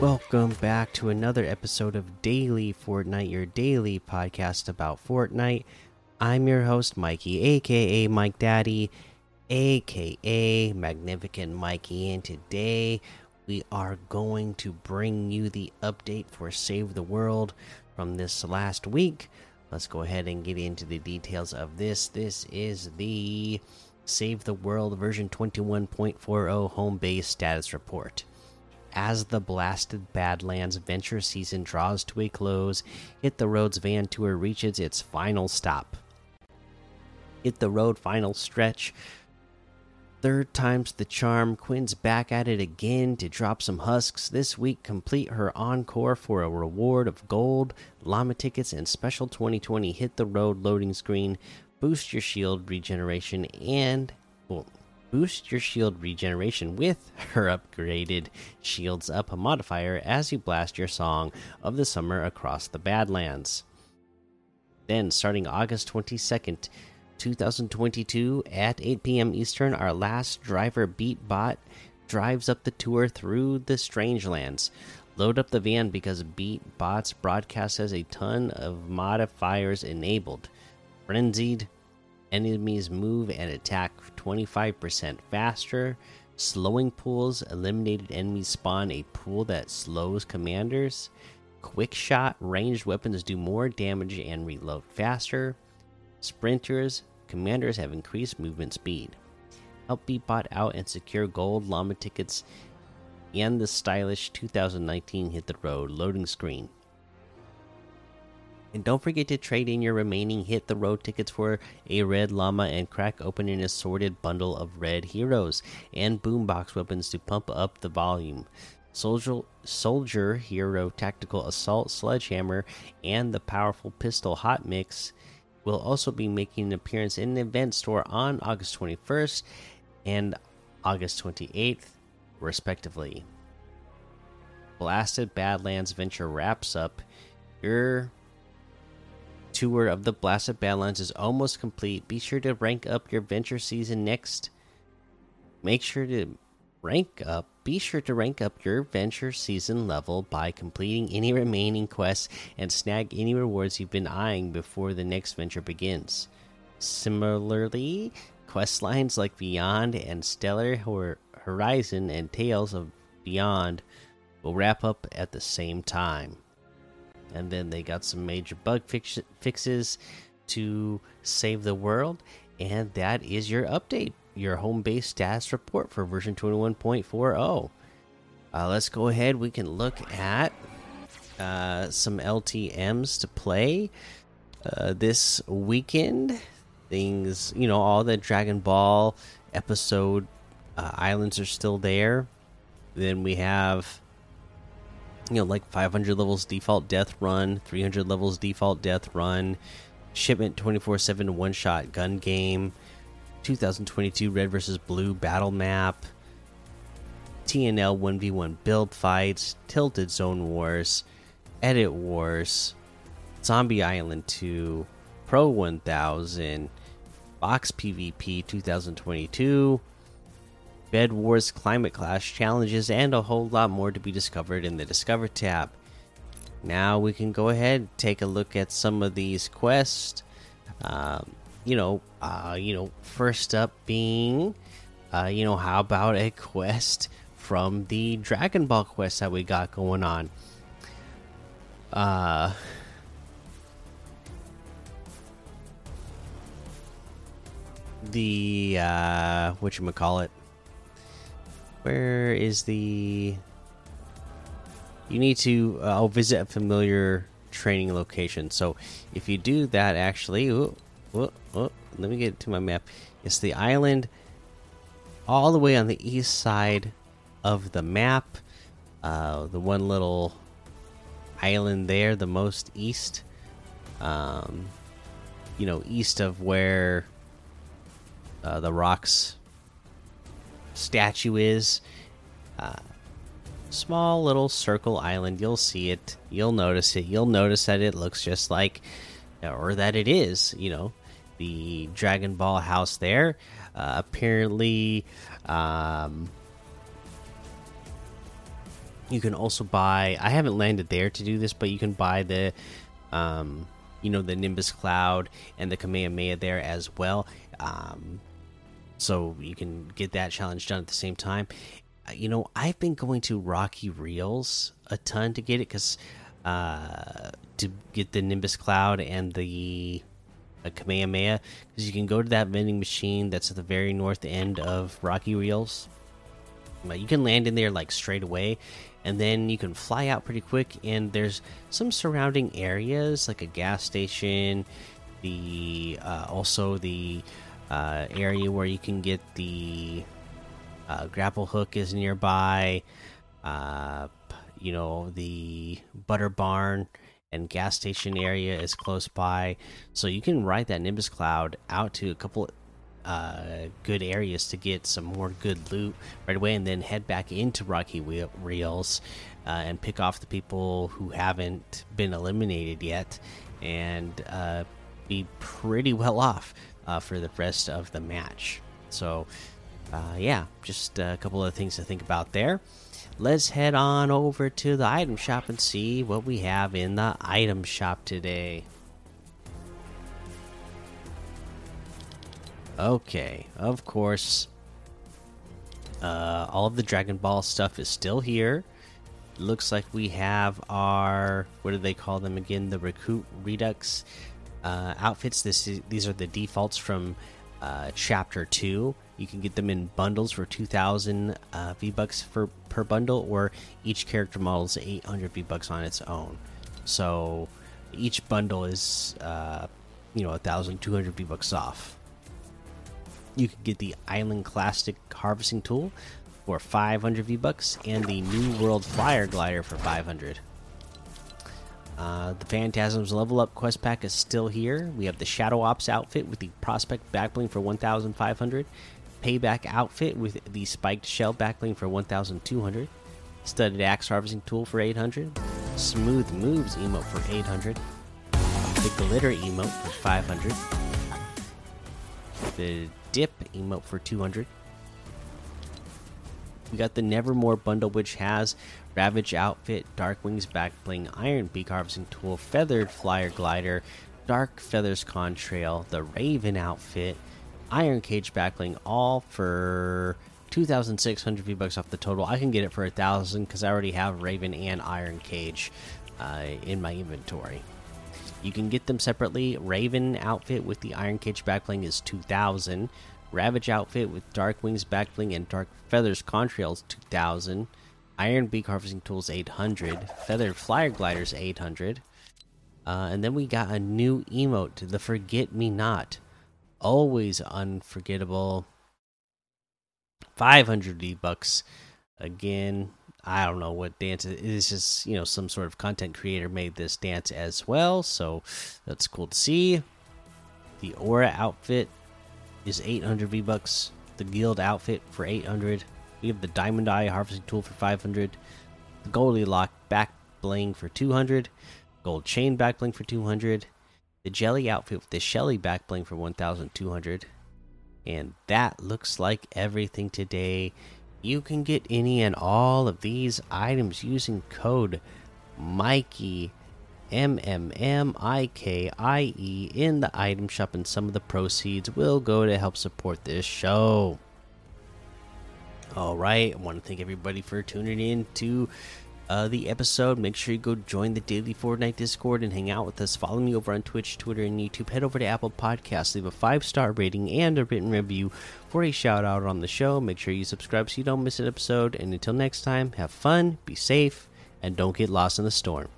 Welcome back to another episode of Daily Fortnite, your daily podcast about Fortnite. I'm your host, Mikey, aka Mike Daddy, aka Magnificent Mikey, and today we are going to bring you the update for Save the World from this last week. Let's go ahead and get into the details of this. This is the Save the World version 21.40 home base status report as the blasted Badlands Venture season draws to a close, Hit the Road's van tour reaches its final stop. Hit the Road final stretch. Third time's the charm. Quinn's back at it again to drop some husks. This week, complete her encore for a reward of gold, llama tickets, and special 2020 Hit the Road loading screen. Boost your shield regeneration and. Well, boost your shield regeneration with her upgraded Shields Up modifier as you blast your song of the summer across the Badlands. Then, starting August 22nd, 2022, at 8 p.m. Eastern, our last driver beat bot drives up the tour through the Strangelands. Load up the van because Beat Bots broadcast has a ton of modifiers enabled. Frenzied, enemies move and attack 25% faster. Slowing pools eliminated enemies spawn a pool that slows commanders. Quick shot ranged weapons do more damage and reload faster. Sprinters, commanders have increased movement speed. Help Beatbot out and secure gold llama tickets and the stylish 2019 Hit the Road loading screen. And don't forget to trade in your remaining Hit the Road tickets for a red llama and crack open an assorted bundle of red heroes and boombox weapons to pump up the volume. Soldier, Soldier Hero Tactical Assault Sledgehammer and the powerful pistol Hot Mix will also be making an appearance in the event store on August 21st and August 28th, respectively. Blasted Badlands Venture wraps up your tour of the Blasted Badlands is almost complete. Be sure to rank up your venture season next. Make sure to rank up. Be sure to rank up your venture season level by completing any remaining quests and snag any rewards you've been eyeing before the next venture begins. Similarly, quest lines like Beyond and Stellar Horizon and Tales of Beyond will wrap up at the same time and then they got some major bug fix fixes to save the world and that is your update your home base status report for version 21.40 uh, let's go ahead we can look at uh, some ltms to play uh, this weekend. Things you know all the dragon ball episode uh, islands are still there. Then we have you know like 500 levels default death run 300 levels default death run shipment 24 7 one shot gun game 2022 red versus blue battle map tnl 1v1 build fights tilted zone wars edit wars zombie island 2 pro 1000 box pvp 2022 Bed Wars Climate Clash challenges, and a whole lot more to be discovered in the Discover tab. Now we can go ahead and take a look at some of these quests. Um, you know, uh, you know, first up being, uh, you know, how about a quest from the Dragon Ball quest that we got going on? Uh, the uh, what you call it? Where is the? You need to uh, visit a familiar training location. So if you do that, actually, ooh, ooh, ooh, let me get to my map. It's the island all the way on the east side of the map. Uh, the one little island there, the most east. Um, you know, east of where uh, the rocks statue is. Uh, small little circle island. You'll see it. You'll notice it. You'll notice that it looks just like, or that it is, you know, the Dragon Ball house there. Uh, apparently, um, You can also buy. I haven't landed there to do this, but you can buy the, um, you know, the Nimbus Cloud and the Kamehameha there as well. Um, so you can get that challenge done at the same time. Uh, you know, I've been going to Rocky Reels a ton to get it because uh, to get the Nimbus Cloud and the uh, Kamehameha because you can go to that vending machine that's at the very north end of Rocky Reels. You can land in there like straight away, and then you can fly out pretty quick. And there's some surrounding areas like a gas station, the uh, also the uh, area where you can get the uh, grapple hook is nearby. Uh, you know the butter barn and gas station area is close by, so you can ride that Nimbus Cloud out to a couple uh, good areas to get some more good loot right away, and then head back into Rocky Reels uh, and pick off the people who haven't been eliminated yet, and uh, be pretty well off uh, for the rest of the match. So, uh, yeah, just a couple of things to think about there. Let's head on over to the item shop and see what we have in the item shop today. Okay, of course. Uh, all of the Dragon Ball stuff is still here. Looks like we have our what do they call them again? The Recruit Redux uh, outfits. This is, these are the defaults from uh, Chapter Two. You can get them in bundles for 2,000 uh, V bucks for per bundle, or each character model is 800 V bucks on its own. So each bundle is, uh, you know, 1,200 V bucks off. You can get the Island Classic Harvesting Tool for 500 V bucks and the New World Flyer Glider for 500. Uh, the Phantasms Level Up quest pack is still here. We have the Shadow Ops outfit with the Prospect backbling for 1,500, Payback outfit with the Spiked Shell backbling for 1,200, Studded Axe Harvesting Tool for 800, Smooth Moves emote for 800, the Glitter emote for 500, the dip emote for 200. We got the Nevermore bundle, which has Ravage outfit, Dark Wings back bling, Iron Beak harvesting tool, Feathered flyer glider, Dark feathers contrail, the Raven outfit, Iron Cage backbling, all for 2,600 V bucks off the total. I can get it for a thousand because I already have Raven and Iron Cage uh, in my inventory. You can get them separately. Raven outfit with the Iron Cage backbling is 2000. Ravage outfit with Dark Wings backbling and Dark Feathers contrails 2000. Iron Beak harvesting tools 800. Feathered Flyer gliders 800. Uh, and then we got a new emote, the Forget Me Not. Always unforgettable. 500 V bucks. Again, I don't know what dance it is. Just you know, some sort of content creator made this dance as well, so that's cool to see. The Aura outfit is 800 V bucks. The Guild outfit for 800. We have the Diamond Eye harvesting tool for 500. The Goldilock back bling for 200. Gold chain back bling for 200. The Jelly outfit with the Shelly back bling for 1,200. And that looks like everything today. You can get any and all of these items using code Mikey M M M I K I E in the item shop, and some of the proceeds will go to help support this show. All right, I want to thank everybody for tuning in to uh, the episode. Make sure you go join the daily Fortnite Discord and hang out with us. Follow me over on Twitch, Twitter, and YouTube. Head over to Apple Podcasts, leave a five star rating and a written review for a shout out on the show. Make sure you subscribe so you don't miss an episode. And until next time, have fun, be safe, and don't get lost in the storm.